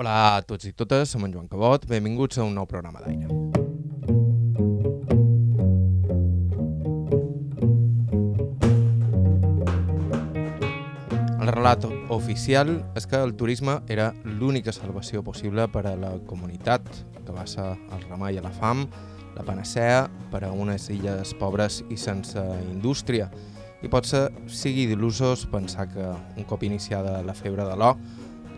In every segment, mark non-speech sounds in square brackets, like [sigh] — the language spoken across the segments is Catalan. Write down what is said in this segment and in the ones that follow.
Hola a tots i totes, som en Joan Cabot, benvinguts a un nou programa d'aire. El relat oficial és que el turisme era l'única salvació possible per a la comunitat, que va ser el remei a la fam, la panacea per a unes illes pobres i sense indústria. I potser sigui d'il·lusos pensar que un cop iniciada la febre de l'or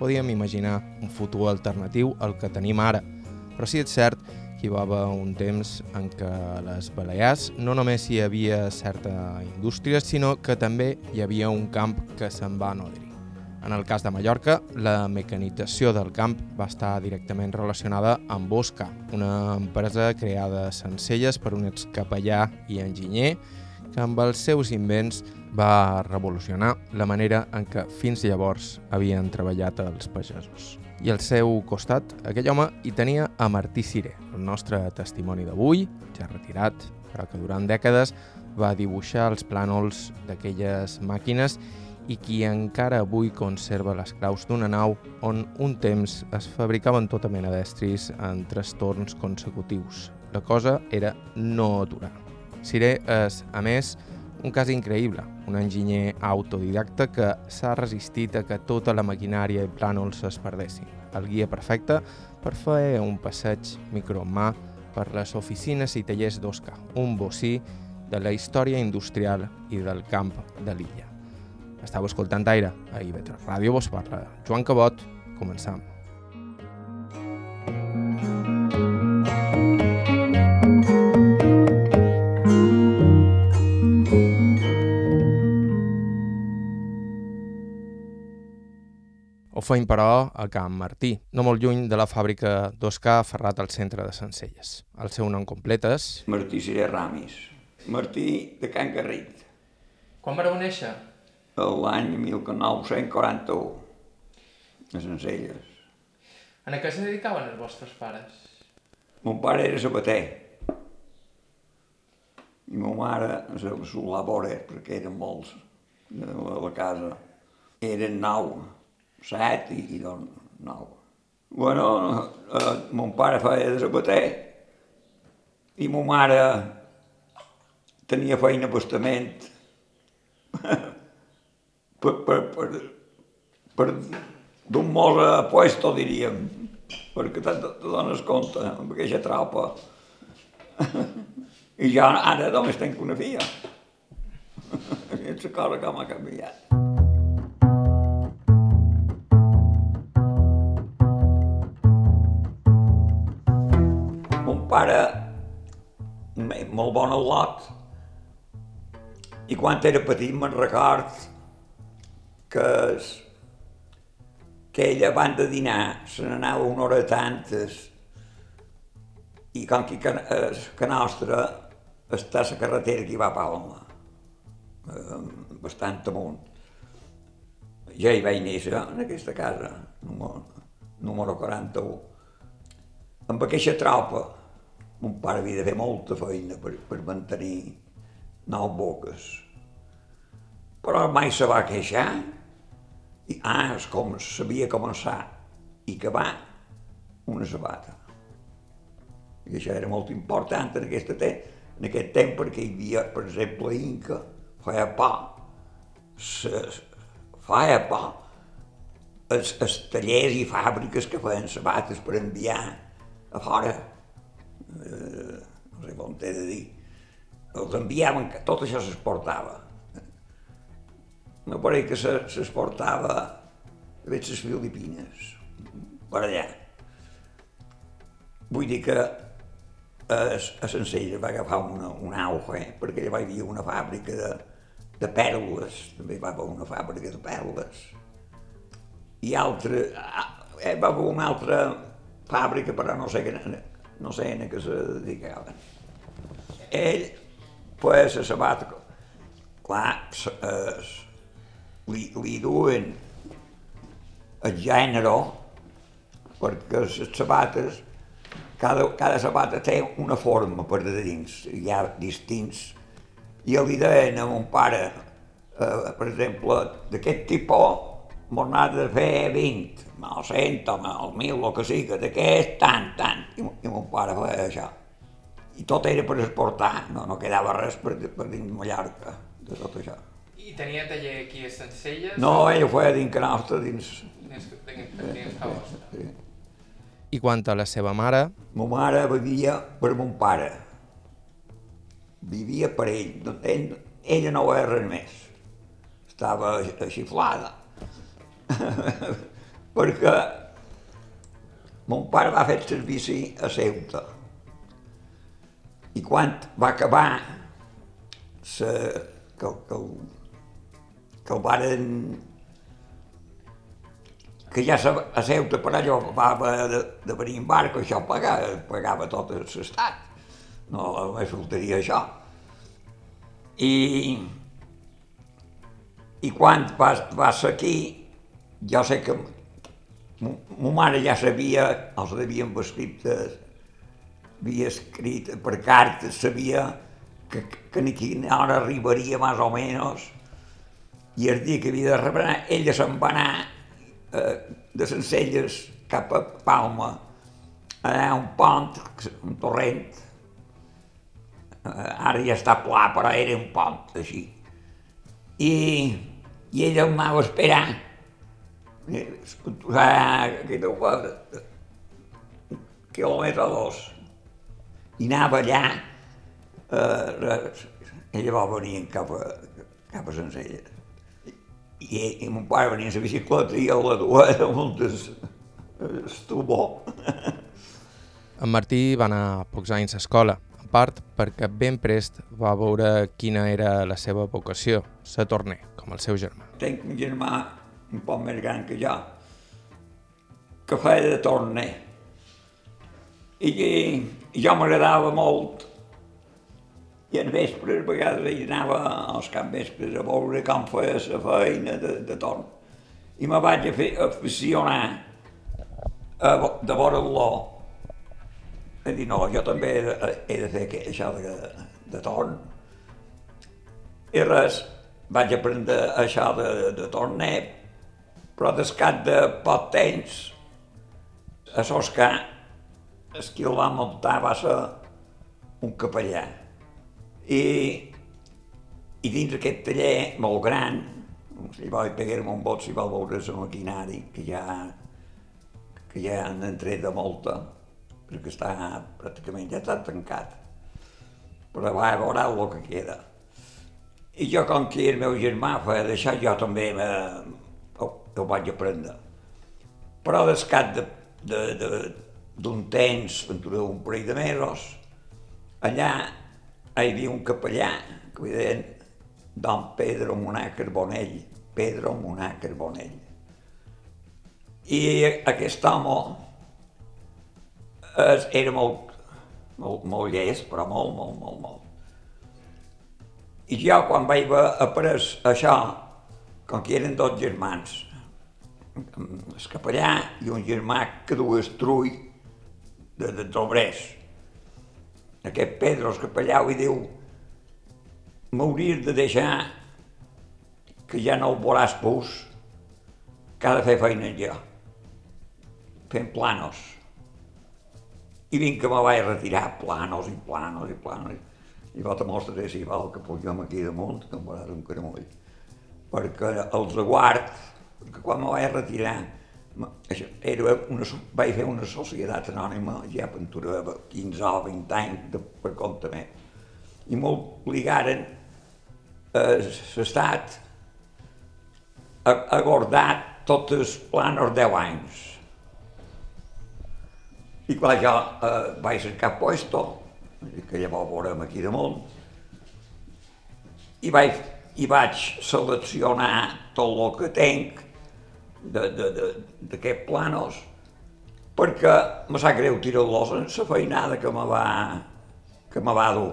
podíem imaginar un futur alternatiu al que tenim ara. Però sí és cert hi va haver un temps en què a les Balears no només hi havia certa indústria, sinó que també hi havia un camp que se'n va nodrir. En el cas de Mallorca, la mecanització del camp va estar directament relacionada amb Bosca, una empresa creada a Sencelles per un excapellà i enginyer que amb els seus invents va revolucionar la manera en què fins llavors havien treballat els pagesos. I al seu costat, aquell home hi tenia a Martí Ciré, el nostre testimoni d'avui, ja retirat, però que durant dècades va dibuixar els plànols d'aquelles màquines i qui encara avui conserva les claus d'una nau on un temps es fabricaven tota mena d'estris en tres torns consecutius. La cosa era no aturar. Siré és, a més, un cas increïble, un enginyer autodidacta que s'ha resistit a que tota la maquinària i plànols es perdessin. El guia perfecte per fer un passeig micromà per les oficines i tallers d'Osca, un bocí de la història industrial i del camp de l'illa. Estau escoltant Aire a IB3 Ràdio, vos parla Joan Cabot, començam. Ho feim, però, a Camp Martí, no molt lluny de la fàbrica d'Oscar ferrat al centre de Sencelles. El seu nom complet és... Martí Ciré Ramis. Martí de Can Garrit, Quan vareu néixer? l'any 1941, a Sencelles. En què se dedicaven els vostres pares? Mon pare era sabater i ma mare se labora perquè eren molts de la, la casa. Eren nou, set i, i doncs nou. Bueno, eh, mon pare feia de sabater i ma mare tenia feina bastament [laughs] per, per, per, per d'un mos a puesto, diríem, perquè te, te dones compte amb aquesta tropa. [laughs] I jo ara només tenc una filla. [laughs] És la cosa que m'ha canviat. Pare, molt bon al lot, i quan era petit me'n record que, que ella abans de dinar se n'anava una hora tantes i com que, que, eh, nostra està la carretera que hi va a Palma, eh, bastant amunt. Ja hi vaig néixer en aquesta casa, número, número 41. Amb aquesta tropa, mon pare havia de fer molta feina per, per mantenir nou boques. Però mai se va queixar. I, ah, és com sabia començar i acabar una sabata. I això era molt important en, aquesta te en aquest temps perquè hi havia, per exemple, Inca, feia pa, se, feia pa, els, els tallers i fàbriques que feien sabates per enviar a fora, eh, no sé com t'he de dir, els enviaven, que tot això s'exportava. Me pareix que se- s'exportava a les Filipines, per allà. Vull dir que a, a Sencelles va agafar una, un auge, eh? perquè allà hi havia una fàbrica de, de pèrgoles, també va haver una fàbrica de pèrgoles. I altre, ah, eh, va haver una altra fàbrica, però no sé, que, no sé a què se dedicaven. Ell, pues, a sabat, clar, es, li, li duen el gènere, perquè les sabates, cada, cada sabata té una forma per de dins, hi ha distints. I li deien a mon pare, eh, per exemple, d'aquest tipus m'ho n'ha de fer 20, o 100, o 1.000, el que sigui, d'aquest, tant, tant. I, I mon pare feia això. I tot era per exportar, no, no quedava res per, per dins Mallorca, de tot això. I tenia taller aquí a Sencelles? No, ell ho feia dins que nostre, dins... Dins, dins, dins sí, sí. I quant a la seva mare? Ma mare vivia per mon pare. Vivia per ell. ell ella no era res més. Estava xiflada. [laughs] perquè mon pare va fer servici a Ceuta i quan va acabar se, que, que, que el varen que ja a Ceuta per allò va de, de venir en barco, això pagava, pagava tot l'estat. No, només faltaria això. I, i quan va, va ser aquí, jo sé que ma mare ja sabia, els devien escrit, havia escrit per cartes, sabia que, que a quina hora arribaria més o menys, i el dia que havia de rebre, ella se'n va anar eh, de Sencelles cap a Palma, allà un pont, un torrent, eh, ara ja està pla, però era un pont, així. I, i ella m'anava esperant, que deu quilòmetre dos. I anava allà, eh, ella va venir cap a, cap a Sencelles. I, i mon pare venia a la bicicleta i la duia de moltes estubó. En Martí va anar pocs anys a escola, en part perquè ben prest va veure quina era la seva vocació, ser torner, com el seu germà. Tenc un germà un poc més gran que jo, que feia de torner. I, i jo m'agradava molt i en vespres a vegades hi anava als vespres a veure com feia la feina de, de torn. I me vaig a fer, aficionar a, de veure-lo. A dir, no, jo també he de, he de fer això de, de torn. I res, vaig aprendre això de, de torner però descat de poc temps, a Soscà, el qui el va muntar va ser un capellà. I, i dins aquest taller molt gran, si vol pegar-me un bot si vol veure la maquinari, que ja, que ja han entret de molta, perquè està pràcticament ja està tancat. Però va veure el que queda. I jo, com que el meu germà feia d'això, jo també me, ho vaig aprendre. Però descat d'un temps, d'un parell de mesos, allà hi havia un capellà que li deien Don Pedro Monà Carbonell, Pedro Monà Carbonell. I aquest home era molt, molt, molt llest, però molt, molt, molt, molt. I jo, quan vaig après això, com que eren dos germans, el capellà i un germà que duia estrull de, de Tobrès. Aquest Pedro, el capellà, li diu m'hauries de deixar que ja no el veuràs pus, que ha de fer feina jo, fent planos. I vinc que me vaig retirar planos i planos i planos. I va te mostraré si val que pugem aquí damunt, que em veuràs un caramoll. Perquè els aguard perquè quan me vaig retirar, era una, vaig fer una societat anònima, ja pinturava 15 o 20 anys de, per compte meu, i m'obligaren l'estat a, a guardar tots els planos 10 anys. I clar, jo eh, vaig cercar puesto, que llavors veurem aquí damunt, i vaig, i vaig seleccionar tot el que tenc d'aquests planos, perquè me sap greu tirar-los en la feinada que me va, que me va dur.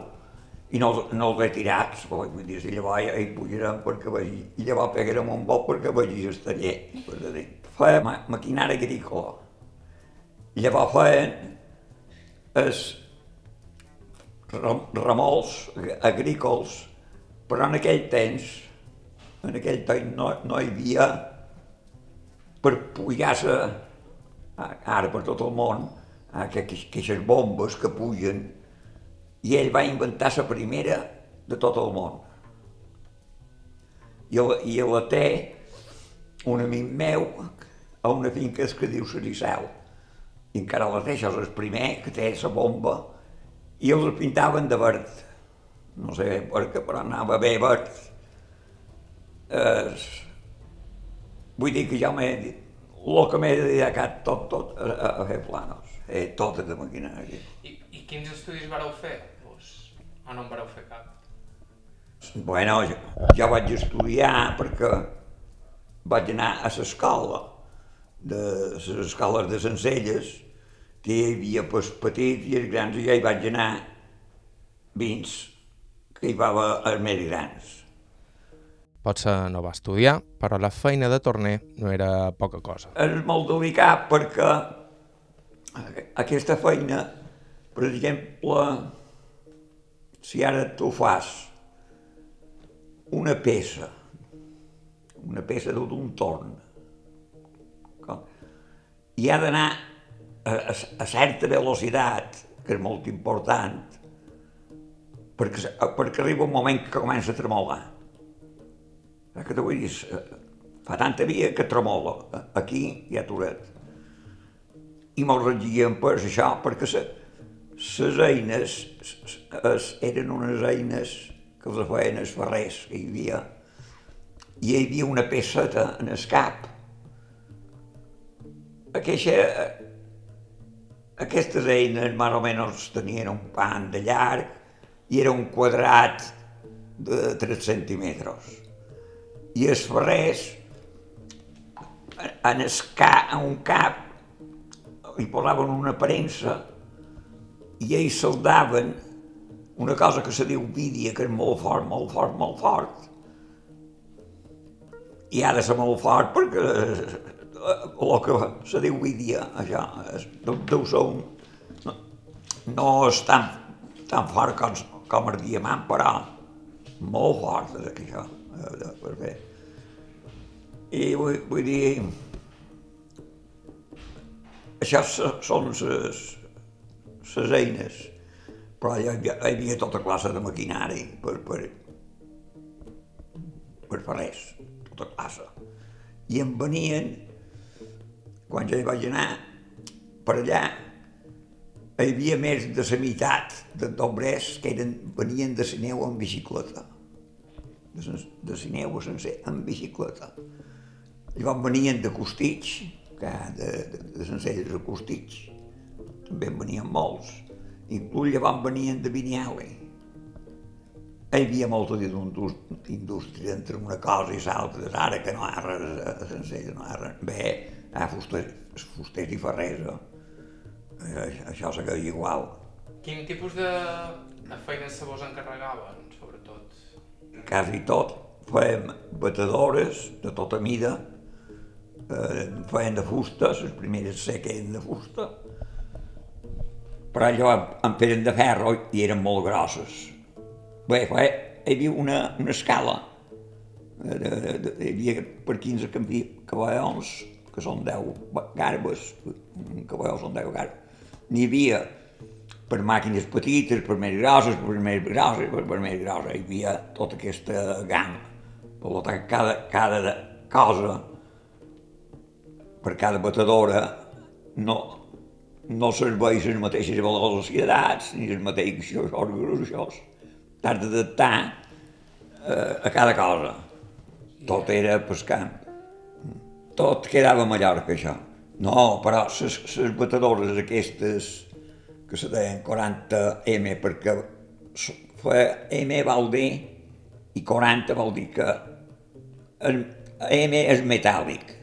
I no, no els he tirat, vull dir, si llavors ja hi pujarem perquè vegi, i llavors pegarem un bot perquè vegi el taller. Feia ma maquinària agrícola. I llavors feien els remolts agrícols, però en aquell temps, en aquell temps no, no hi havia per pujar-se ara per tot el món, aquestes bombes que pugen, i ell va inventar la primera de tot el món. I, el, i la té un amic meu a una finca que diu Sarisseu. I encara la té, això és el primer que té la bomba, i els pintaven de verd. No sé per què, però anava bé verd. Eh, vull dir que ja m'he dit, el que m'he dedicat tot, tot a, a fer planos, eh, tot de maquinària. I, I quins estudis vareu fer? Pues, o no en vareu fer cap? Bueno, jo, jo vaig estudiar perquè vaig anar a l'escola, de les escoles de Sencelles, que hi havia pues, petits i els grans, i ja hi vaig anar vins, que hi va haver els més grans. Potser no va estudiar, però la feina de torner no era poca cosa. És molt delicat perquè aquesta feina, per exemple, si ara tu fas una peça, una peça d'un torn, i ha d'anar a, a, a certa velocitat, que és molt important, perquè, perquè arriba un moment que comença a tremolar. Eh, que te vull dir, fa tanta via que tremola. Aquí hi ha aturat. I me'l regien per això, perquè les eines es, eren unes eines que els feien els ferrers que hi havia. I hi havia una pesseta en el cap. Aquesta, aquestes eines més o menys tenien un pan de llarg i era un quadrat de 3 centímetres. I els ferrers, en, el ca, en un cap, li posaven una premsa i ells soldaven una cosa que se diu vídia, que és molt fort, molt fort, molt fort. I ha de ser molt fort perquè el que se diu vídia, això, deu ser un... No, no és tan, tan fort com, com el diamant, però molt fort és això, per fer. I vull, vull dir, això són les, eines, però hi havia, hi havia tota classe de maquinari per, per, per fer res, tota classe. I em venien, quan jo hi vaig anar, per allà, hi havia més de la meitat d'obrers que eren, venien de Sineu en bicicleta. De, de Sineu a sencer en bicicleta. Llavors venien de Costitx, que de, de, de Sencelles a Costitx, també en venien molts inclús llavors venien de Vinyali. Hi havia molta indústria entre una cosa i l'altra, ara que no hi ha res a Sencella, no hi ha res. Bé, ha fusters, fusters i ferrers, eh? això se queda igual. Quin tipus de, de feines se vos encarregaven? Quasi tot. Fèiem batedores de tota mida, eh, feien de fusta, les primeres seques eren de fusta, però allò em feien de ferro i eren molt grosses. Bé, bé hi havia una, una escala, de, de, de, hi havia per 15 caballons, que són 10 garbes, cavalló són 10 garbes. N'hi havia per màquines petites, per més grosses, per més grosses, per, per més grosses, hi havia tota aquesta gamma. Per tant, cada, cada cosa, per cada batedora, no, no serveix les mateixes velocitats ni els mateixos gruixos. T'has d'adaptar eh, a cada cosa. Tot era pescant. Tot quedava millor que això. No, però les batedores aquestes que se deien 40M perquè M vol dir i 40 vol dir que el M és metàl·lic,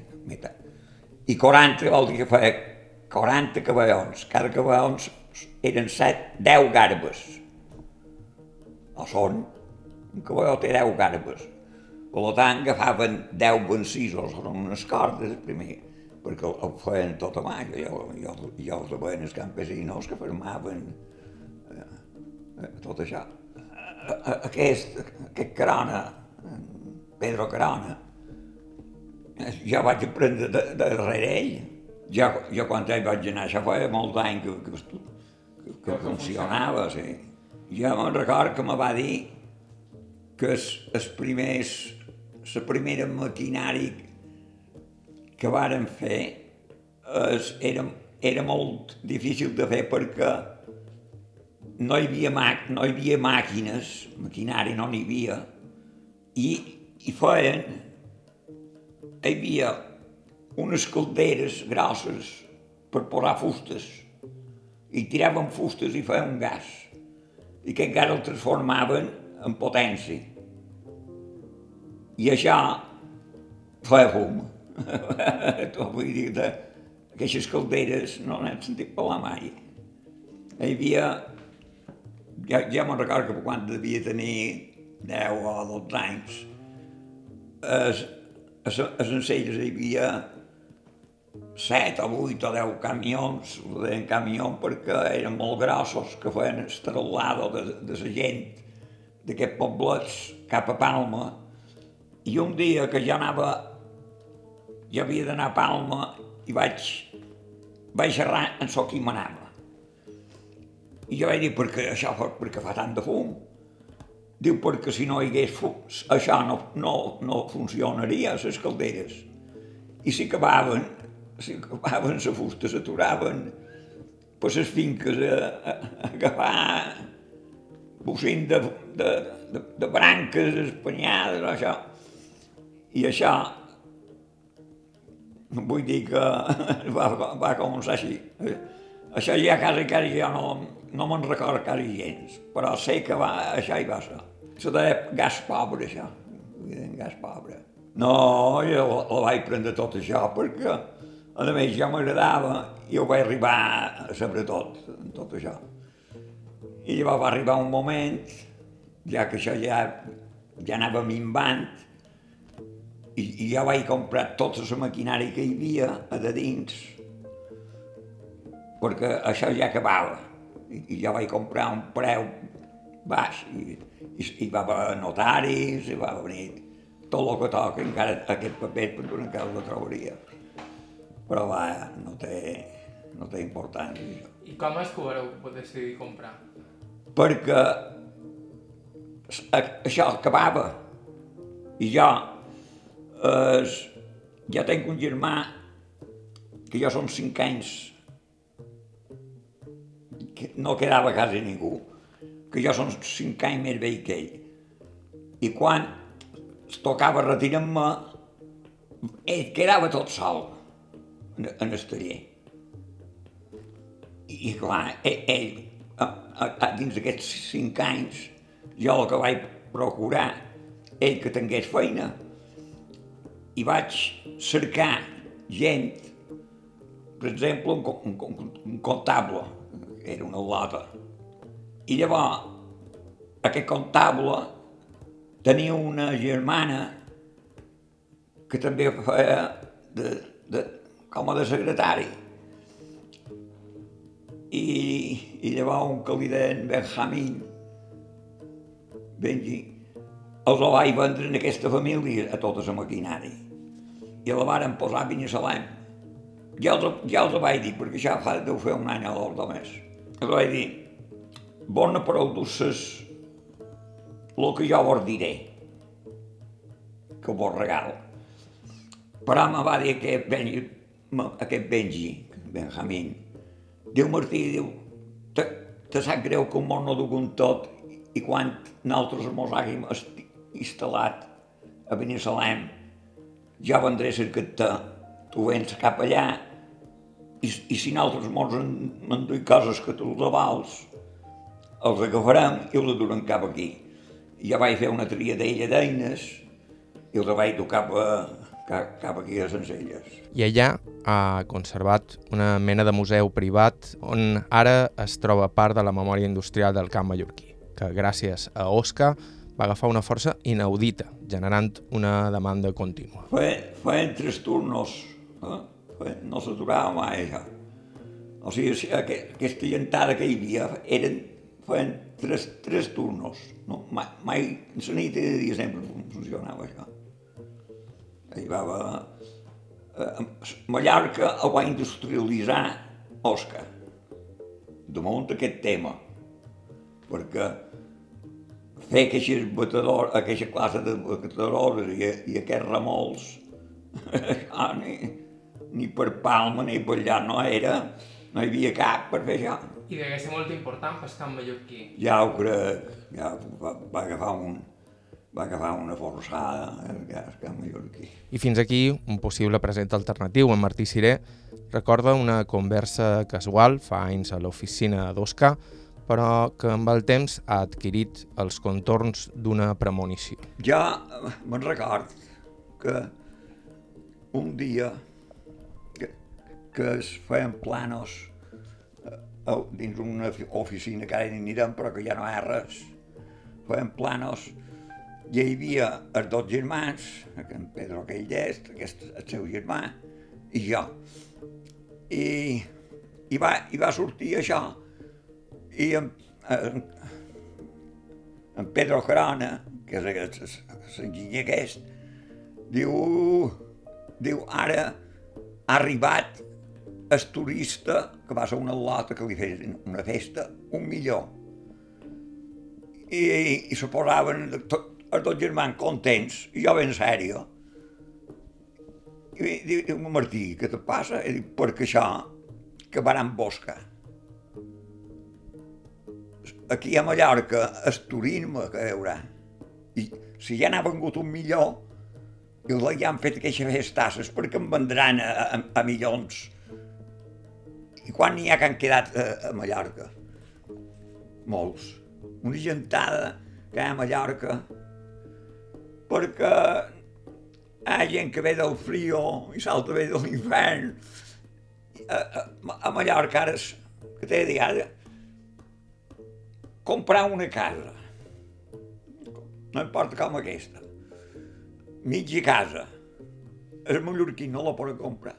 i 40 vol dir que fa 40 caballons. Cada caballons eren 7, 10 garbes. O són, un cavalló té 10 garbes. Per tant, agafaven 10 vencisos, són unes cordes, primer, perquè ho feien tot a mà, i, i, i els veien els campesinos que formaven eh, eh, tot això. Aquest, aquest Carona, Pedro Carona, ja vaig aprendre de, de darrere ell. Ja, ja quan ell vaig anar, això feia molt d'any que, que, que, que funcionava, sí. Ja me'n record que me va dir que els, els primers, la primera maquinari que varen fer es, era, era molt difícil de fer perquè no hi havia, mà, no hi havia màquines, maquinari no n'hi havia, i, i feien, hi havia unes calderes grosses per posar fustes, i tiraven fustes i feien gas, i aquest gas el transformaven en potència. I això feia fum. [laughs] Vull dir, de, aquestes calderes no n'hem sentit parlar mai. Hi havia ja, ja me'n recordo que quan devia tenir 10 o 12 anys, es, es, es hi havia 7 o 8 o 10 camions, ho deien camió perquè eren molt grossos, que feien estrellado de, de la gent d'aquests poblets cap a Palma, i un dia que ja anava, ja havia d'anar a Palma, i vaig, vaig xerrar en so qui m'anava i jo vaig dir, perquè això perquè fa tant de fum. Diu, perquè si no hi hagués fum, això no, no, no funcionaria, les calderes. I si acabaven, si acabaven la fusta, s'aturaven per les finques a, a, a agafar bocint de, de, de, de branques espanyades, això. I això, vull dir que [laughs] va, va començar així. Això ja quasi, quasi ja no, no me'n recordo quasi gens, però sé que va, això hi va ser. Se deia gas pobre, això. Gas pobre. No, jo la vaig prendre tot això perquè, a més, ja m'agradava i ho vaig arribar a saber tot, tot això. I llavors va arribar un moment, ja que això ja, ja anava minvant, i, i ja vaig comprar tota la maquinària que hi havia a de dins, perquè això ja acabava. I, i ja vaig comprar un preu baix i, i, i va haver notaris, i va venir tot el que toca, encara aquest paper per tu encara el trobaria. Però va, no té, no té importància. I com és que ho vareu decidir comprar? Perquè això acabava i jo eh, ja tinc un germà que jo som cinc anys que no quedava quasi ningú, que jo som cinc anys més vell que ell. I quan es tocava retirar-me, ell quedava tot sol en, en el taller. I, i clar, ell, ell a, a, a, dins d'aquests cinc anys, jo el que vaig procurar, ell que tingués feina, i vaig cercar gent, per exemple, un, un, un comptable, era una lota. I llavors, aquest comptable tenia una germana que també feia de, de, com a de secretari. I, i llavors un que li deien Benjamín, Benji, els la vaig vendre en aquesta família a tota la maquinària. I la varen posar a Binissalem. Ja els, ja els vaig dir, perquè ja fa, deu fer un any o dos més que vaig dir, bona prou dusses el que jo vos diré, que vos regal. Però me va dir aquest Benji, aquest Benji, Benjamín, diu Martí, diu, te, te sap greu que món no duc un tot i quan nosaltres mos hàgim instal·lat a Benissalem, ja vendré a cercar-te, tu vens cap allà i, i si nosaltres mos enduim coses que tu avals, els agafarem i els durem cap aquí. I ja vaig fer una tria d'ella d'eines i els vaig dur cap, a, cap, cap aquí a Sencelles. I allà ha conservat una mena de museu privat on ara es troba part de la memòria industrial del camp mallorquí, que gràcies a Oscar va agafar una força inaudita, generant una demanda contínua. Feien tres turnos, eh? no s'aturava mai això. O sigui, aquesta llentada que hi havia eren, feien tres, tres turnos. No? Mai, mai la nit de dia sempre funcionava això. Hi va haver... Eh, Mallorca el va industrialitzar Òscar, damunt aquest tema, perquè fer aquestes batedores, aquesta classe de batedores i, i aquests remols, [laughs] això ni, ni per Palma ni per allà no era, no hi havia cap per fer això. I degué ser molt important pel camp mallorquí. Ja ho crec, ja va, va agafar un, va agafar una forçada el gas camp mallorquí. I fins aquí un possible present alternatiu. En Martí Ciré recorda una conversa casual fa anys a l'oficina d'Oscar, però que amb el temps ha adquirit els contorns d'una premonició. Ja me'n record que un dia que, que es feien planos eh, dins una oficina que ara ni anirem però que ja no hi ha res, feien planos i hi havia els dos germans, en Pedro aquell llest, aquest el seu germà, i jo. I, i, va, i va sortir això. I en, en, en Pedro Corona, que és l'enginyer aquest, diu, diu, ara ha arribat el turista que va ser una lota que li feien una festa, un millor. I, i, i se posaven tot, els dos germans contents, i jo ben sèrio. I diu, diu Martí, què te passa? I dic, perquè això, que van amb bosca. Aquí a Mallorca, el turisme que hi haurà. I si ja n'ha vengut un millor, i ja han fet aquestes festasses perquè em vendran a, a, a milions. I quan n'hi ha que han quedat a, a Mallorca? Molts. Una gentada que hi ha a Mallorca perquè hi gent que ve del frio i s'altra ve de l'infern. A, a, a Mallorca ara, que t'he dit ara, comprar una casa, no importa com aquesta, mitja casa, el mallorquí no la pot comprar.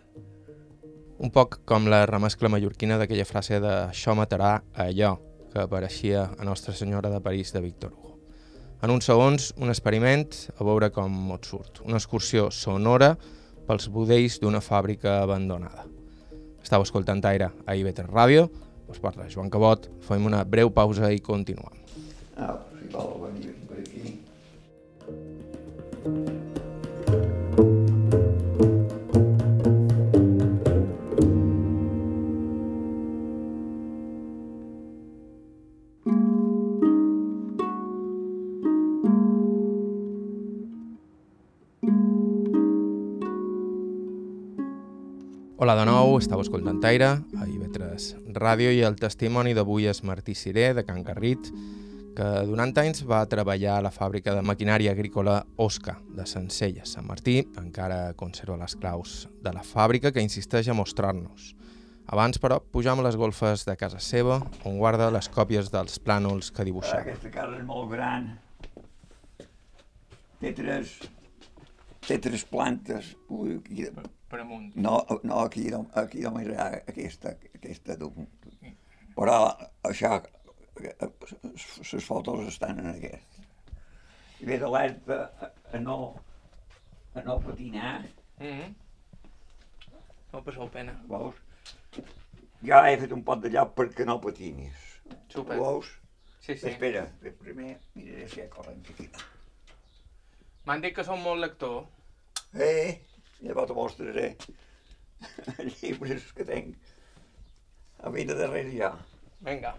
Un poc com la remescla mallorquina d'aquella frase de «això matarà allò», que apareixia a Nostra Senyora de París de Víctor Hugo. En uns segons, un experiment a veure com et surt. Una excursió sonora pels budells d'una fàbrica abandonada. Estau escoltant Aire a IB3 Ràdio, us parla Joan Cabot, fem una breu pausa i continuem. Ah, si vol venir per aquí. Hola de nou, estàu escoltant Aire, a IB3 Ràdio i el testimoni d'avui és Martí Ciré, de Can Carrit, que durant anys va treballar a la fàbrica de maquinària agrícola Osca, de Sencelles. Sant Martí encara conserva les claus de la fàbrica que insisteix a mostrar-nos. Abans, però, pujam a les golfes de casa seva, on guarda les còpies dels plànols que dibuixava. Aquesta casa és molt gran. Té tres, té tres plantes. Ui, Per, amunt. no, no, aquí, no, aquí només hi ha aquesta, aquesta d'un. Però això, les fotos estan en aquest. I ve d'alerta a, a, no, a no patinar, Mm -hmm. No passeu pena. veus? Ja he fet un pot de lloc perquè no patinis. Super. Veus? Sí, sí. Espera, primer miraré si hi ha corrent aquí. M'han dit que som molt lector. Eh, llavors te mostraré els [laughs] llibres que tinc a vida darrere ja. Vinga.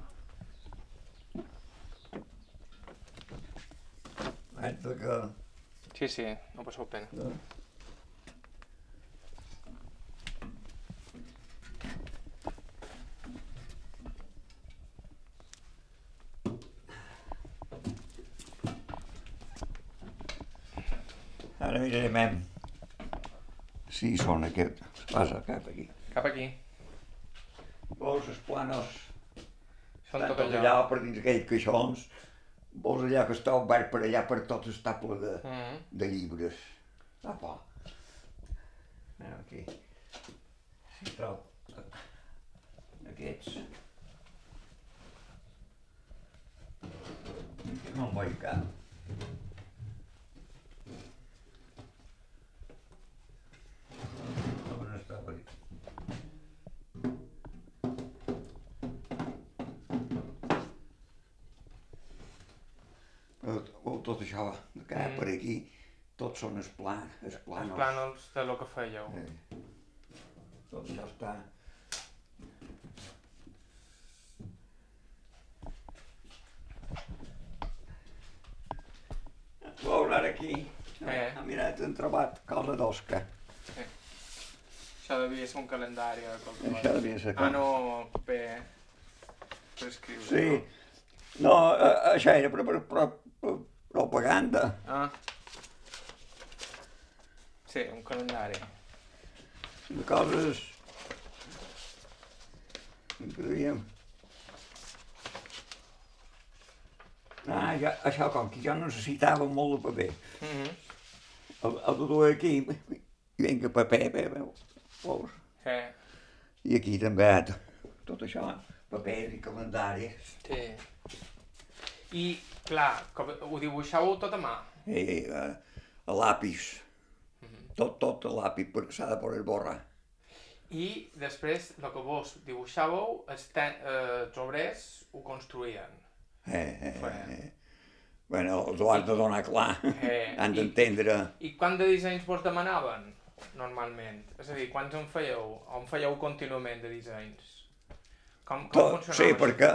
Mentre que... Sí, sí, no passeu pena. Ara mirarem si són aquest. Passa cap aquí. Cap aquí. Veus els planos? Són tot allò. allà per dins aquells caixons. Veus allà que està obert per allà per tot està ple de, Mm -hmm. de llibres. Apa. Anem aquí. Si trobo aquests. Que no en veig cap. Tot això que ha per aquí, tots són els plans, els Els planos. plànols de lo que fèieu. Eh, tot això està... Veus ara aquí? Eh. Ah, mira, t'hem trobat cosa d'osca. Això devia ser un calendari o qualsevol. Això devia ser Ah, no, paper per escriure. Sí. No, eh, això era per, per, per, per propaganda. Ah. Sí, un calendari. de coses diríem. Ah, ja, això com que jo necessitava molt de paper. Mm -hmm. El, el dur aquí, i vinga paper, paper, veus? Eh, I aquí també, tot això, paper i calendari. sí. I, clar, com, ho dibuixàveu tot a mà. I, a, a lápis. Tot, tot a lápis, perquè s'ha de poder borrar. I després, el que vos dibuixàveu, els, ten, eh, els obrers ho construïen. Eh, eh, Bueno. eh. Bueno, els ho has de donar clar. Eh, [laughs] Han i- d'entendre. I quant de dissenys vos demanaven, normalment? És a dir, quants en fèieu? O en fèieu contínuament de dissenys? Com, com Tot, funcionava sí, això? perquè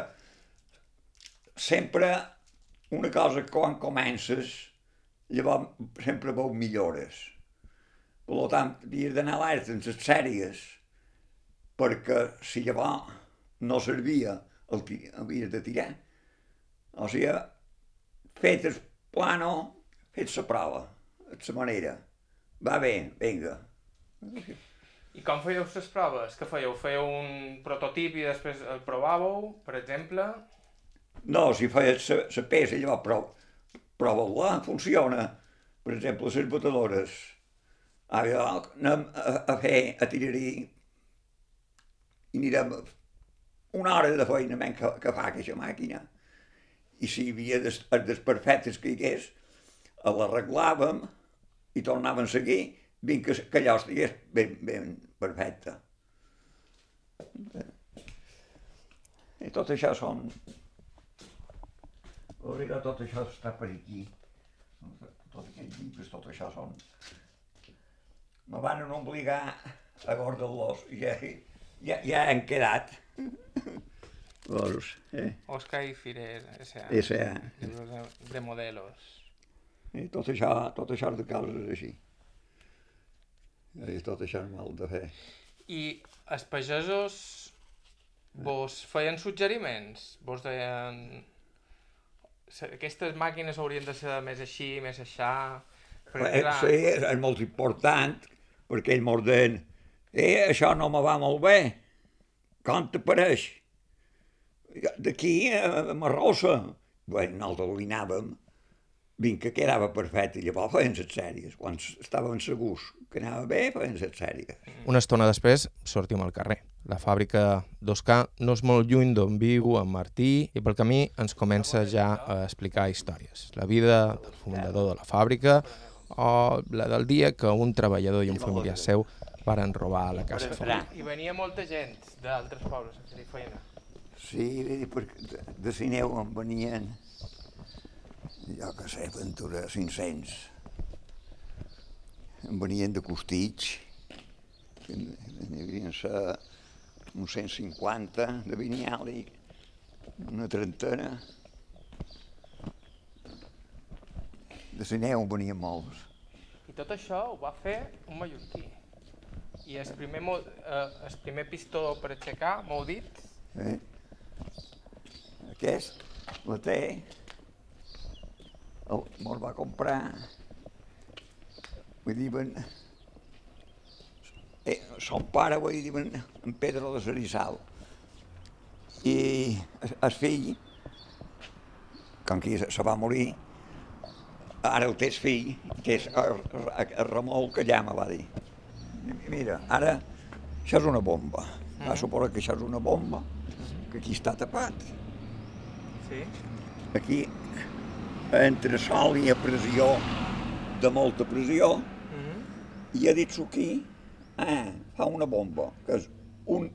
sempre una cosa que quan comences, llavors sempre veu millores. Per tant, havies d'anar alerta en les sèries, perquè si llavors no servia, el ti- havies de tirar. O sigui, fet el plano, fet la prova, de la manera. Va bé, vinga. I com fèieu les proves? Què fèieu? Fèieu un prototip i després el provàveu, per exemple? No, si feies la peça, llavors prova, prova-la, funciona. Per exemple, les batedores. Ara anem a, a fer, a tirar-hi i anirem una hora de feina menys que, que fa aquesta màquina. I si hi havia des, els desperfectes que hi hagués, l'arreglàvem i tornàvem a seguir fins que, que allò estigués ben, ben perfecte. I tot això són... Veurà, tot això està per aquí. Tot aquests llibres, tot això són... Me van obligar a guardar-los i ja, ja, ja han quedat. Veus, eh? Oscar i Fires, S.A. S.A. Libros de, de modelos. I tot això, tot això de causes així. I tot això és mal de fer. I els pagesos vos feien suggeriments? Vos deien... "Se- Aquestes màquines haurien de ser més així, més aixà... Perquè, Eh, clar, sí, és, és molt important, perquè ell mos deien, eh, això no me va molt bé, com te pareix? D'aquí a Marrossa. Bé, nosaltres li anàvem, vinc que quedava perfecte, i llavors feien les sèries. Quan estàvem segurs que anava bé, feien les sèries. Una estona després sortim al carrer. La fàbrica d'Oscar no és molt lluny d'on viu en Martí i pel camí ens comença ja a explicar històries. La vida del fundador de la fàbrica o la del dia que un treballador i un familiar seu varen robar a la casa familiar. I venia molta gent d'altres pobles a fer feina. Sí, perquè de, Sineu en venien, jo que sé, Ventura 500. En venien de Costitx, que n'hi havia ser uns 150 de Vinyali, una trentena. De Sineu en venien molts. I tot això ho va fer un mallorquí. I el primer, eh, el primer pistó per aixecar, m'heu dit, Eh? Aquest la té, el, me'l va comprar, vull dir, ben, eh, son pare, vull dir, en Pedro de Sarissal. I el, el fill, com que se, va morir, ara el té el fill, que és el, el, el Ramon Callà, me va dir. Mira, ara això és una bomba. Va suposar que això és una bomba, que aquí està tapat. sí, Aquí, entre sol i a pressió, de molta pressió, mm i ha dit aquí, ah, fa una bomba, que és un...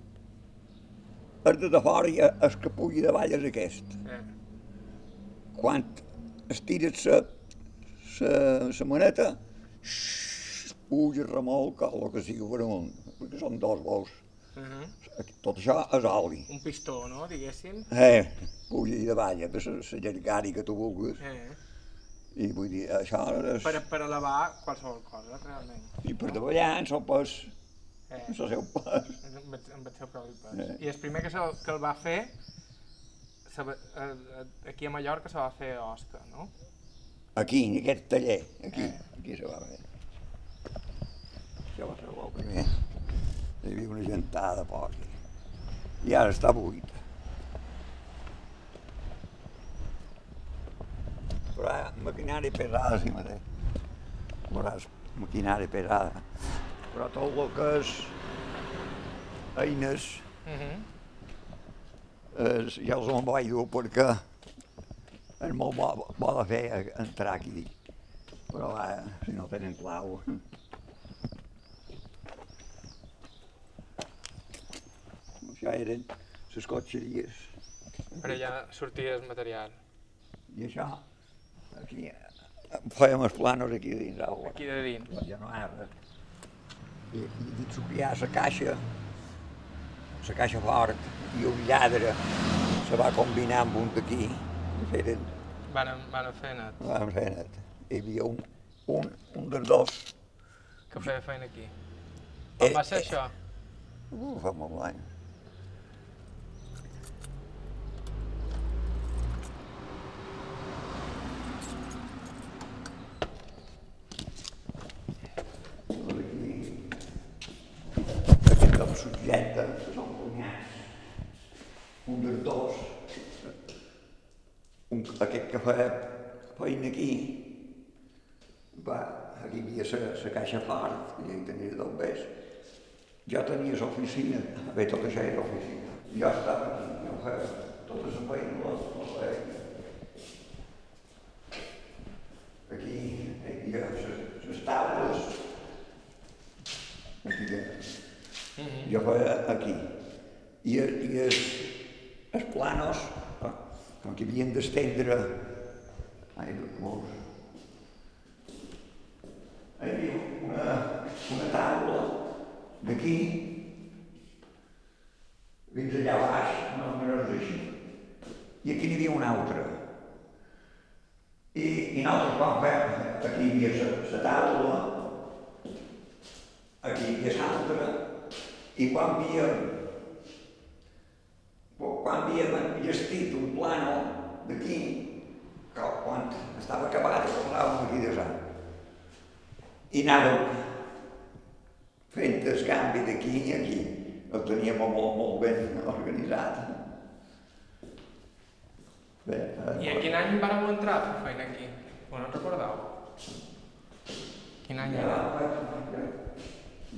El de de fora i el que pugui davall és aquest. eh, Quan estires la, la maneta, puja, remolca, el que sigui per amunt, perquè són dos bous. Uh -huh. Tot això és oli. Un pistó, no, diguéssim? Eh, puja i davall, de la llargària que tu vulguis. Eh. I vull dir, això és... Per, per elevar qualsevol cosa, realment. I per davallar en el pes, Eh. en el seu pes. Amb, el- amb el seu propi pes. Eh. I el primer que, se, que el va fer, se, eh, eh, aquí a Mallorca se va fer a Osca, no? Aquí, en aquest taller, aquí, Eh. aquí se va fer. Això va ser el primer. Hi havia una gentada poc. I ara està buit. Hi ha maquinària pesada, sí mateix. Veuràs, maquinària pesada. Però tot el que és eines Uh -huh. és, ja els en vaig dur perquè és molt bo, bo de fer entrar aquí. Però va, si no tenen clau... Això eren les cotxeries. Per allà sortia el material. I això, aquí, eh, fèiem els planos aquí dins l'aula. Aquí de dins. Ja no hi ha. I, i dins sopiar la caixa, la caixa fort i un lladre se va combinar amb un d'aquí feren Van, van fer net. vam fer net. Hi havia un, un, un dels dos, Que feia feina aquí. Eh, On va ser eh. això? uh, fa molt d'anys. Aquest com subjecte, que són cunyats. Un dels dos, un, aquest que fa feina aquí, va, aquí hi havia la caixa fort, i hi tenia dos bes. Jo tenia l'oficina, bé, tot això era oficina. Jo estava aquí, jo feia tota la feina, la, la feia aquí. Aquí les- les taules, aquí hi ha- jo feia aquí. I, i els, els planos, com que havien d'estendre, ai, molts, hi havia una, una taula d'aquí fins allà baix, no, no és així. I aquí n'hi havia una altra. I, i nosaltres quan fem, aquí hi havia la, la taula, aquí hi havia l'altra, i quan havíem, quan havíem enllestit un plano d'aquí, que quan estava acabat, posàvem aquí de sang. I anàvem fent canvi d'aquí i aquí. El teníem molt, molt ben organitzat. Bé, I a quin any vareu entrar a fer feina aquí? O no recordeu? Quin any Ja, era?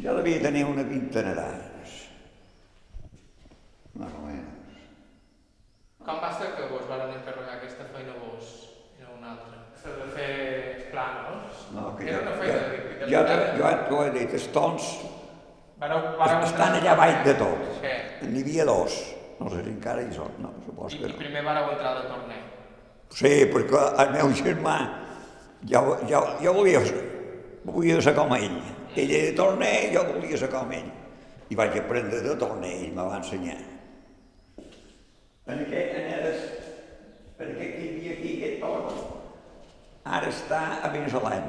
jo devia tenir una vintena d'anys. Més o menys. Com va ser que vos varen encarregar aquesta feina vos i no una altra? La de fer planos? No, que Era jo, una jo, feina jo, te- jo t'ho he dit, els tons Vareu, vareu estan allà baix de tot. Sí. N'hi havia dos. No sé si encara hi són, no, supos I, que I no. primer vareu entrar de torner. Sí, perquè el meu germà, jo, jo, jo volia, volia ser com ell. Ell era torner, jo volia ser com ell. I vaig aprendre de torner, ell me va ensenyar. En aquest, en aquest, en aquest que hi havia aquí, aquest torn, ara està a Venezuela.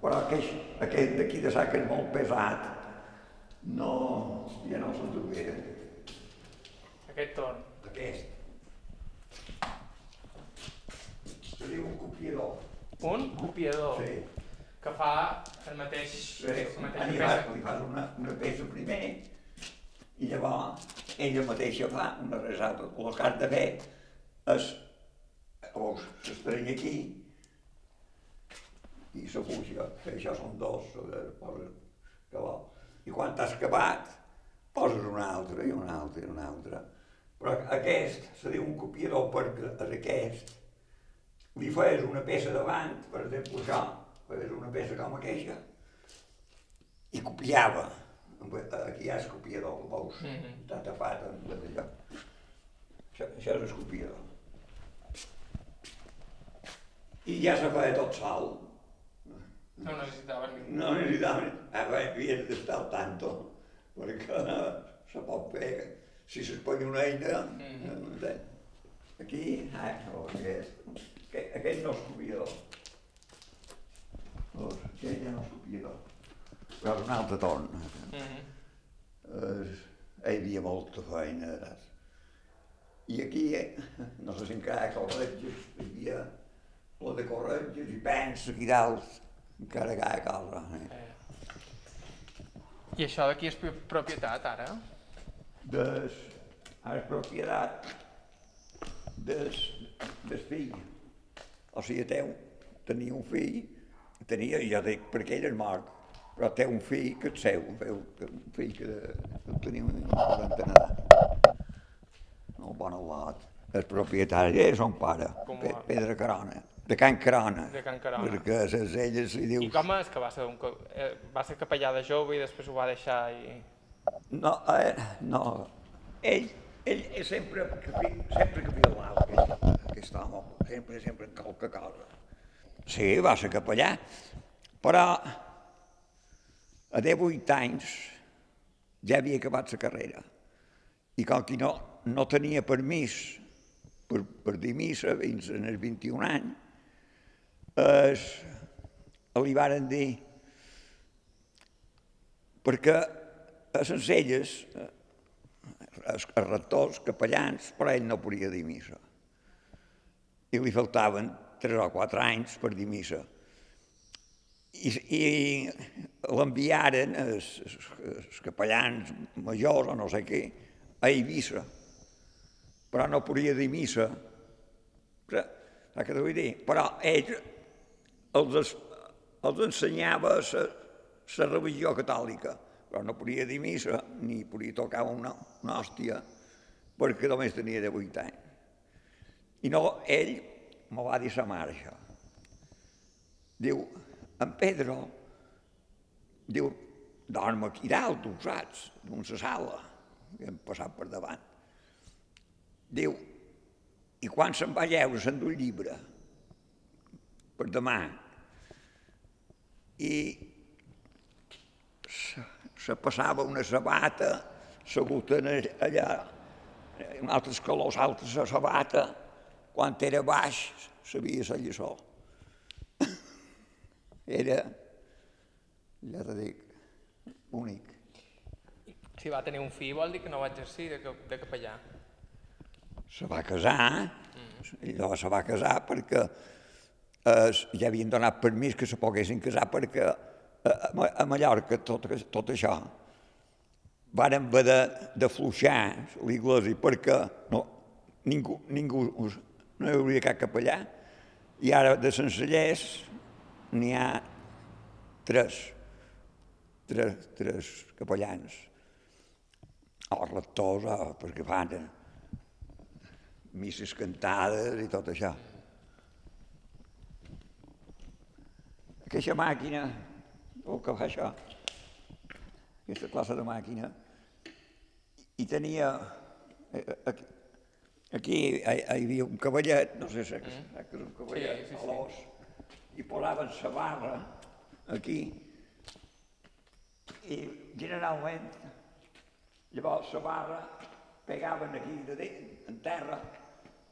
Però aquest, aquest d'aquí de sac és molt pesat. No, ja no se'n trobera. Aquest torn. Aquest. Seria un copiador. Un copiador Sí. que fa el mateix, Sí, la mateixa li fas, li fas una, una peça primer i llavors ella mateixa fa una resata. El que has de fer és, veus, s'estreny aquí i la fusió, que això són dos, eh, poses cabal. I quan t'has acabat, poses una altra i una altra i una altra. Però aquest se diu un copiador perquè és aquest. Li feies una peça davant, per exemple, això, feies una peça com aquesta, i copiava. Aquí hi ha el copiador, el veus? Mhm. Està tapat amb allò. Això, això és el copiador. I ja se feia tot sol. No necessitaven ningú. no necessitaven, havies d'estar al tanto, perquè se pot fer, si s'espanya una eina, Mhm. no sé. Aquí, ah, no, aquest, aquest, aquest no és copiador. Doncs, aquest ja no és copiador. Però és un altre torn. Mhm. Eh, hi havia molta feina. saps? I aquí, eh, no sé si encara hi ha corretges, hi havia la de corretges i pensa aquí dalt, encara hi ha. Eh? Eh. I això d'aquí és pro- propietat, ara? Des, és propietat des, des fill. O sigui, teu, tenia un fill, tenia, ja dic, perquè ell és mort, però té un fill que és seu, veu, que un fill que, que tenia un quarantena d'edat. El bon al·lot. El propietari és son pare, Pe va? Pedro Carona, de Can Carona. De Can Carona. Perquè les elles li dius... I com és que va ser, un, eh, va ser capellà de jove i després ho va deixar i... No, eh, no. Ell, ell, ell sempre, sempre capilava aquest, aquest home, sempre, sempre en qualque cosa. Sí, va ser capellà, però a 18 anys ja havia acabat la carrera. I com que no, no tenia permís per, per dir missa fins als 21 anys, es, li varen dir perquè a Sencelles, eh, els, els rectors, capellans, però ell no podia dir missa. I li faltaven tres o quatre anys per dir missa. I, i l'enviaren els, els, capellans majors o no sé què a Eivissa, però no podia dir missa. Saps què t'ho vull dir? Però ell els, els ensenyava la, religió catòlica, però no podia dir missa ni podia tocar una, una hòstia perquè només tenia 18 anys. I no, ell me va dir sa mare això. Diu, en Pedro, diu, dorm aquí dalt, tu saps, en la sala, que hem passat per davant. Diu, i quan se'n va lleure, se'n du llibre, per demà, i se, se passava una sabata segut allà, en altres colors altres la sabata, quan era baix sabia la lliçó. [coughs] Era, ja te dic, únic. Si va tenir un fill vol dir que no va exercir de, cap- de capellà. Se va casar, allò se va casar perquè eh, ja havien donat permís que se poguessin casar perquè eh, a, Ma- a Mallorca tot, tot això. Varen haver de, de fluixar l'iglésia perquè no, ningú, ningú us- no hi hauria cap capellà. I ara de Sencellers n'hi ha tres, tres, tres capellans. O rectors o perquè fan eh, misses cantades i tot això. Aquesta màquina, el que fa això, aquesta classe de màquina, i tenia, eh, aquí, aquí hi, havia un cavallet, no sé si és, mm. que és un cavallet, Sí, sí, a sí. l'os, i posaven la barra aquí, i generalment, llavors la barra pegaven aquí de dins, en terra,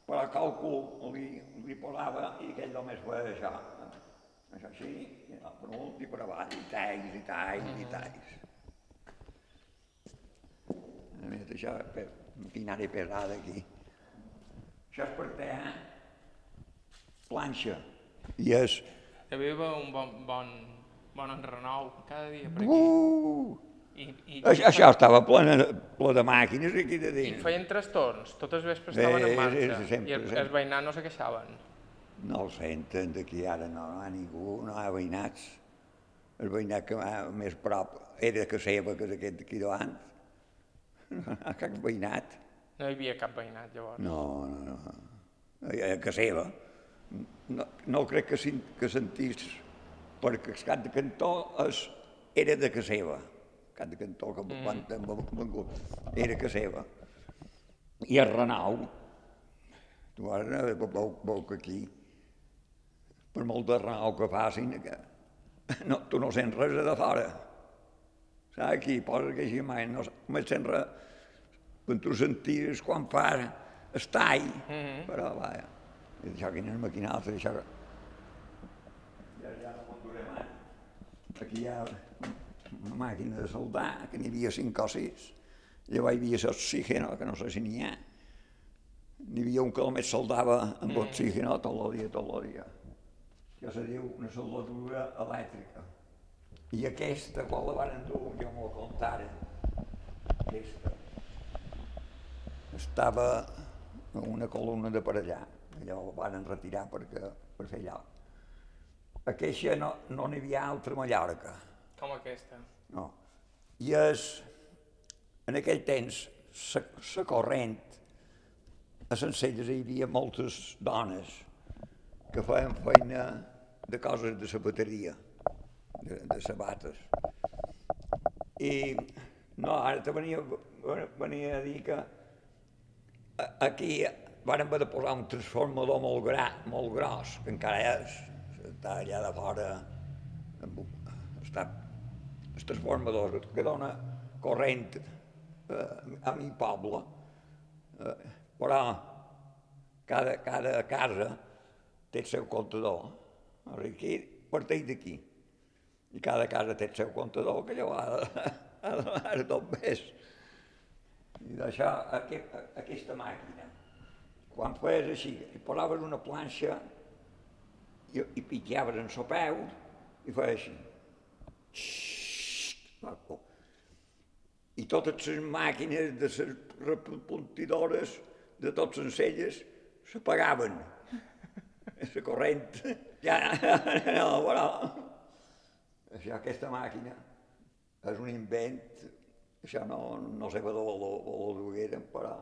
però qualcú li, li posava i aquell només feia això. Això i no, per amunt i per avall, i talls, i talls, i talls. A més d'això, per i pesada aquí. Això és per te, eh? Planxa. I és... Hi havia un bon, bon, bon enrenou cada dia per aquí. Uh! I, i, Això, això estava ple, ple de màquines aquí de I dins. feien tres torns, tots els vespres estaven Sí, en marxa. sí, sempre, I els veïnats no se queixaven. No el senten d'aquí ara, no, no hi ha ningú, no hi ha veïnats. El veïnat que va més prop era que seva, que és aquest d'aquí davant. No hi ha cap veïnat. No hi havia cap veïnat, llavors. No, no, no. Que seva. No, no crec que, que sentís, perquè el cap de cantó és, era de que seva. El cap de cantó que mm. quan hem vengut era que seva. I el Renau, tu ara veu, veu que aquí, per molt de Renau que facin, que no, tu no sents res de fora. Saps? Aquí poses que així mai no només sents res. Quan tu sentires quan fa estall, mm -hmm. però vaja, i això quines maquinals, això que... Ja, ja no me'n duré mai. Aquí hi ha una màquina de soldar, que n'hi havia cinc o sis. Llavors hi havia l'oxígeno, que no sé si n'hi ha. N'hi havia un que només soldava amb mm. oxígeno tot el dia, tot el dia. Això se diu una soldadura elèctrica. I aquesta, quan la van endur, jo m'ho contaren, aquesta, estava en una columna de per allà. Allò la van retirar perquè, per fer allò. Aquesta no n'hi no havia altra a Mallorca. Com aquesta? No. I és, en aquell temps, la corrent, a Sencelles hi havia moltes dones que feien feina de coses de sabateria, de, de sabates. I no, ara te venia, venia a dir que aquí van haver de posar un transformador molt, gra, molt gros, que encara és, està allà de fora, està el transformador que dona corrent eh, a mi poble, eh, però cada, cada casa té el seu comptador. Aquí parteix d'aquí. I cada casa té el seu comptador, que allò ha de, [laughs] ha de donar tot més. I d'això, aquest, aquesta màquina, quan feies així, i posaves una planxa i, i pitjaves en el peu i feies així. Xxxt, I totes les màquines de les repuntidores de tots els celles s'apagaven. [laughs] Corrent, ja, [laughs] [laughs] no, però... Això, aquesta màquina és un invent això no, no sé per on dugueren, però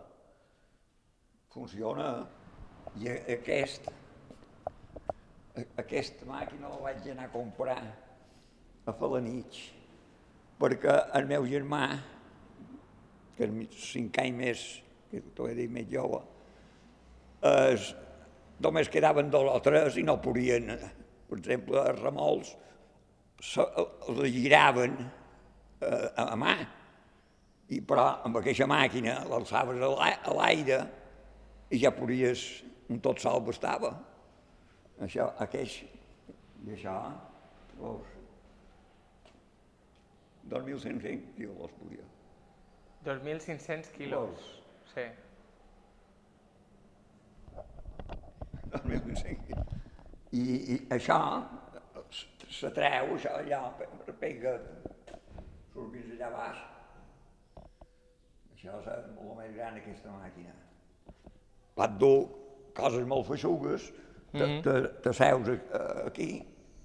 funciona. I aquest, aquesta màquina la vaig anar a comprar a Falanich, perquè el meu germà, que és cinc anys més, que t'ho he dit més jove, només quedaven dos o tres i no podien, per exemple, els remols, els giraven eh, a mà, i però amb aquesta màquina l'alçaves a l'aire i ja podies, un tot sol bastava. Això, aqueix, i això, veus, 2.500 quilos podia. 2.500 quilos, sí. 2.500 I, I això se treu, això allà, pega, surt fins allà baix, això és molt més gran, aquesta màquina. Pot dur coses molt feixugues, te, mm -hmm. te, te seus aquí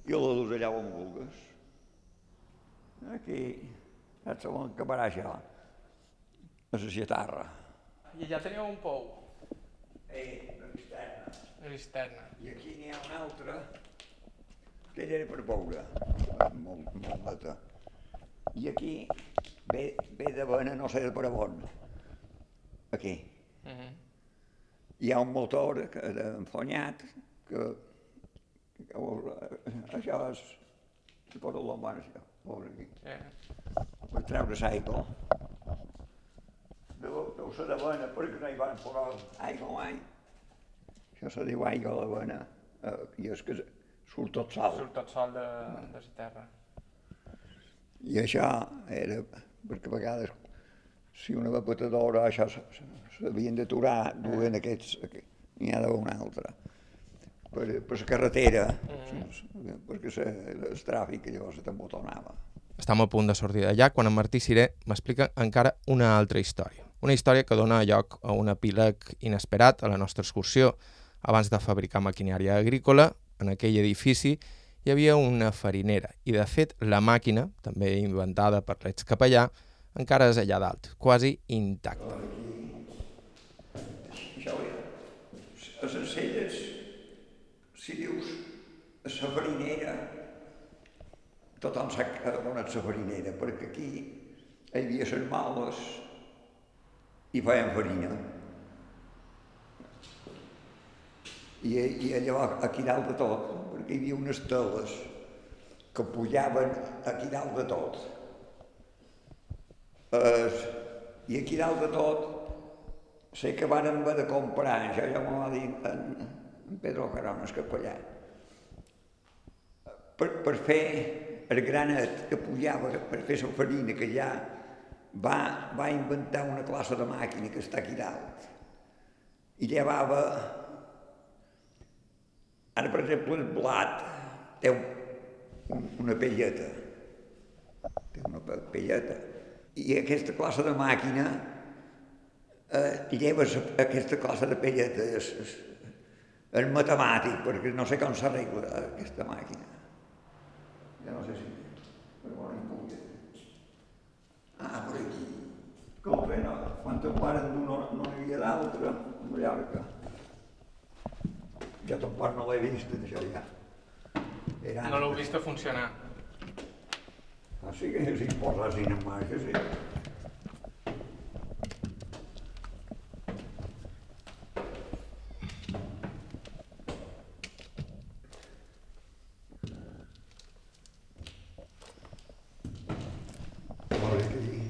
i la dus allà on vulguis. Aquí, saps on acabarà això? A la. I ja teniu un pou? Eh, l'externa. L'externa. I aquí n'hi ha una altra, que era per veure, molt, molt neta. I aquí ve, ve de vena, no sé de per on, aquí. Uh mhm. -huh. Hi ha un motor que, enfonyat que, que, que això és que posa la això, veus aquí. Yeah. Per treure l'aigua. Deu, deu ser de vena perquè no hi van posar aigua mai. Això se diu aigua de vena eh, i és que surt tot sol. Surt tot sol de, de la terra. I això era perquè a vegades si una vapotadora això s'havien d'aturar duent aquests, n'hi ha d'una altra per, per la carretera mm. perquè se, el tràfic llavors se t'embotonava estem a punt de sortir d'allà quan en Martí Siré m'explica encara una altra història. Una història que dona lloc a un epíleg inesperat a la nostra excursió. Abans de fabricar maquinària agrícola, en aquell edifici hi havia una farinera i, de fet, la màquina, també inventada per l'ex capellà, encara és allà dalt, quasi intacta. Això, a Sencelles, si dius la farinera, tothom sap on és la farinera, perquè aquí hi havia les males i feien farina. I, i allò aquí dalt de tot, perquè hi havia unes teles que pujaven aquí dalt de tot. Es, I aquí dalt de tot sé que van haver de comprar, això ja m'ho va dir en, en Pedro Carones, capellà, per, per fer el granet que pujava, per fer la farina que ja va, va inventar una classe de màquina que està aquí dalt. I llevava, ara per exemple el blat té un, un, una pelleta, té una pe- pelleta, i aquesta classe de màquina eh, lleves aquesta classe de pelleta, és, és, és matemàtic, perquè no sé com s'arregla aquesta màquina. Ja no sé si... Però bueno, dir. Ah, per aquí. Escolta, no, quan te'n paren d'un no, n'hi havia d'altre, amb ton pare no l'he vist, això ja. Era No l'heu vist a funcionar. Ah, sí que si posessin en mà, que sí. Molt bé, aquí.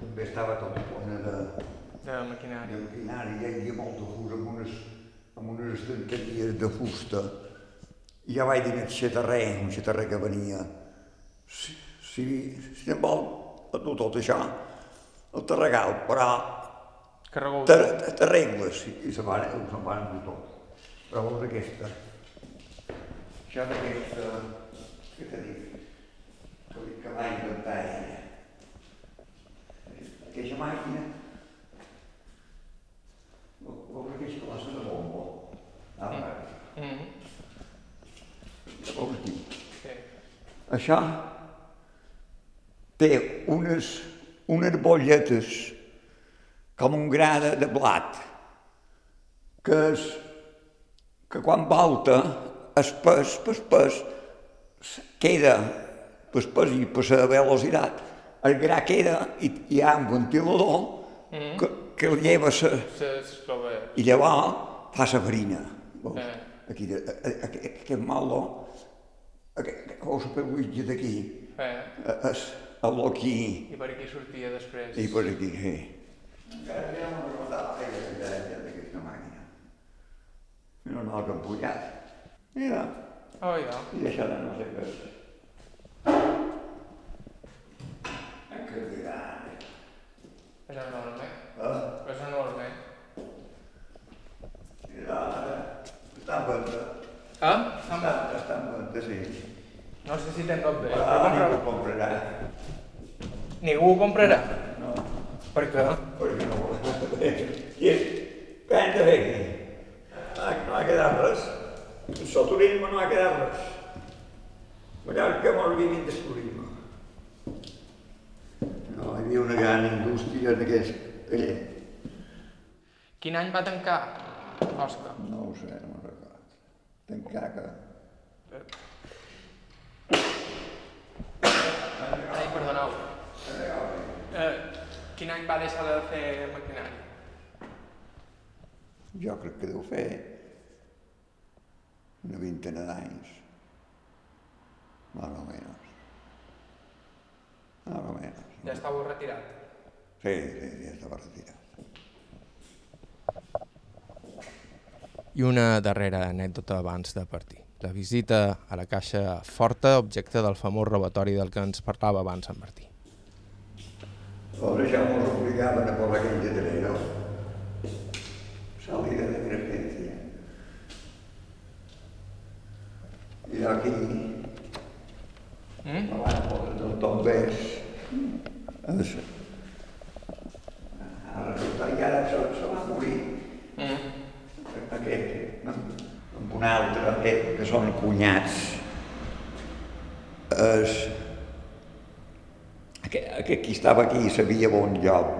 També estava tot plena de, De de maquinària. maquinari, hi havia molt de fus amb unes, amb unes estanteries de fusta. I ja vaig dir al xatarrer, un xatarrer que venia, si, si, si te'n vol a tu tot això, el te regal, però t'arregles i, i se van, se'n van endur tot. Però vols aquesta? Això d'aquesta, què t'he dit? Que, que va inventar ella. Aquesta màquina, vols aquesta classe de bombo? Ah, va. Mm -hmm. Sí. Això té unes, unes bolletes com un gra de, de blat que, és, que quan volta es pes, pes, pes, queda pes, pes i per la velocitat el gra queda i hi ha un ventilador Mm. que, que lleva sa, i llavors fa la farina. Veus? Eh. Aquí, de, a, a, aquest, aquest malo, aquest, veus la peluïtge d'aquí, Eh. és el aquí I per aquí sortia després. i per aquí, sí. Encara ja no recordava gaire d'aquesta màquina. Mira que han pujat. Mira, Oh, ja. i això de no sé què és. Eh, Que gran. És enorme. Eh? És enorme. 90. Ah? 70, 76. No sé si te'n bé. Ah, però ningú ho comprarà. Ningú ho comprarà? No. Per què? Perquè no ho I què hem de fer aquí? No ha quedat res. El sol turisme no ha quedat res. Mallorca molt vivint del turisme. No, hi havia una gran indústria en aquest. Quin any va tancar, Òscar? No ho sé, no Tancar que... Ai, perdoneu. Eh, quin any va deixar de fer maquinari? Jo crec que deu fer una vintena d'anys. Más o menos. Más o menos. Ja estàveu retirat. Sí, sí, ja estava retirat. I una darrera anècdota abans de partir. La visita a la caixa forta, objecte del famós robatori del que ens parlava abans en Martí. Por això nos obligaven a por aquell lletrero. Salida de emergencia. I aquí, Mm? me van posar dels bombers. Es... Ara resulta, i ara se, se va morir Mm. aquest, amb, amb un altre, eh, que són cunyats. Es, aquest, aquest qui estava aquí sabia bon lloc,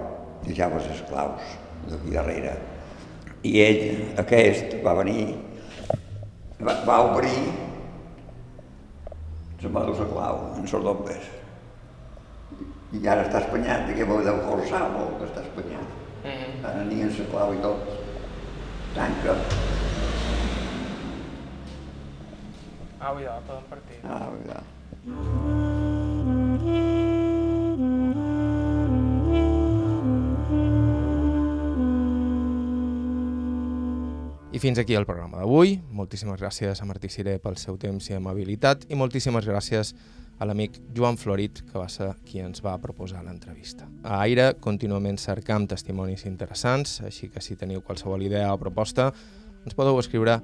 deixava els esclaus d'aquí darrere. I ell, aquest, va venir, va, va obrir, se'n va dur la clau en dobles. I ara està espanyat, que vol deu forçar molt que està espanyat. Mm. Ara n'hi ha la clau i tot. Tanca. Ah, cuidado, todo en partit. Ah, cuidado. I fins aquí el programa d'avui. Moltíssimes gràcies a Martí Ciré pel seu temps i amabilitat i moltíssimes gràcies a l'amic Joan Florit, que va ser qui ens va proposar l'entrevista. A Aire contínuament cercam testimonis interessants, així que si teniu qualsevol idea o proposta, ens podeu escriure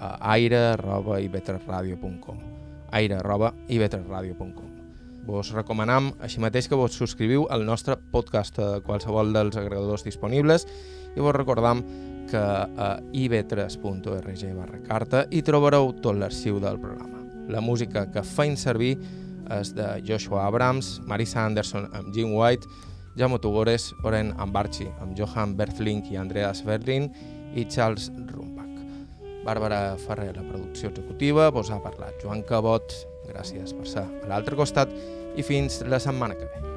a aire.ivetresradio.com aire.ivetresradio.com Vos recomanam així mateix que vos subscriviu al nostre podcast a qualsevol dels agregadors disponibles i vos recordam que a ib3.org barra carta hi trobareu tot l'arxiu del programa. La música que feim servir és de Joshua Abrams, Marisa Anderson amb Jim White, Jaume Tugores, Oren Ambarchi amb Johan Berthlink i Andreas Berlin i Charles Rumbach. Bàrbara Ferrer, la producció executiva, vos ha parlat Joan Cabot, gràcies per ser a l'altre costat i fins la setmana que ve.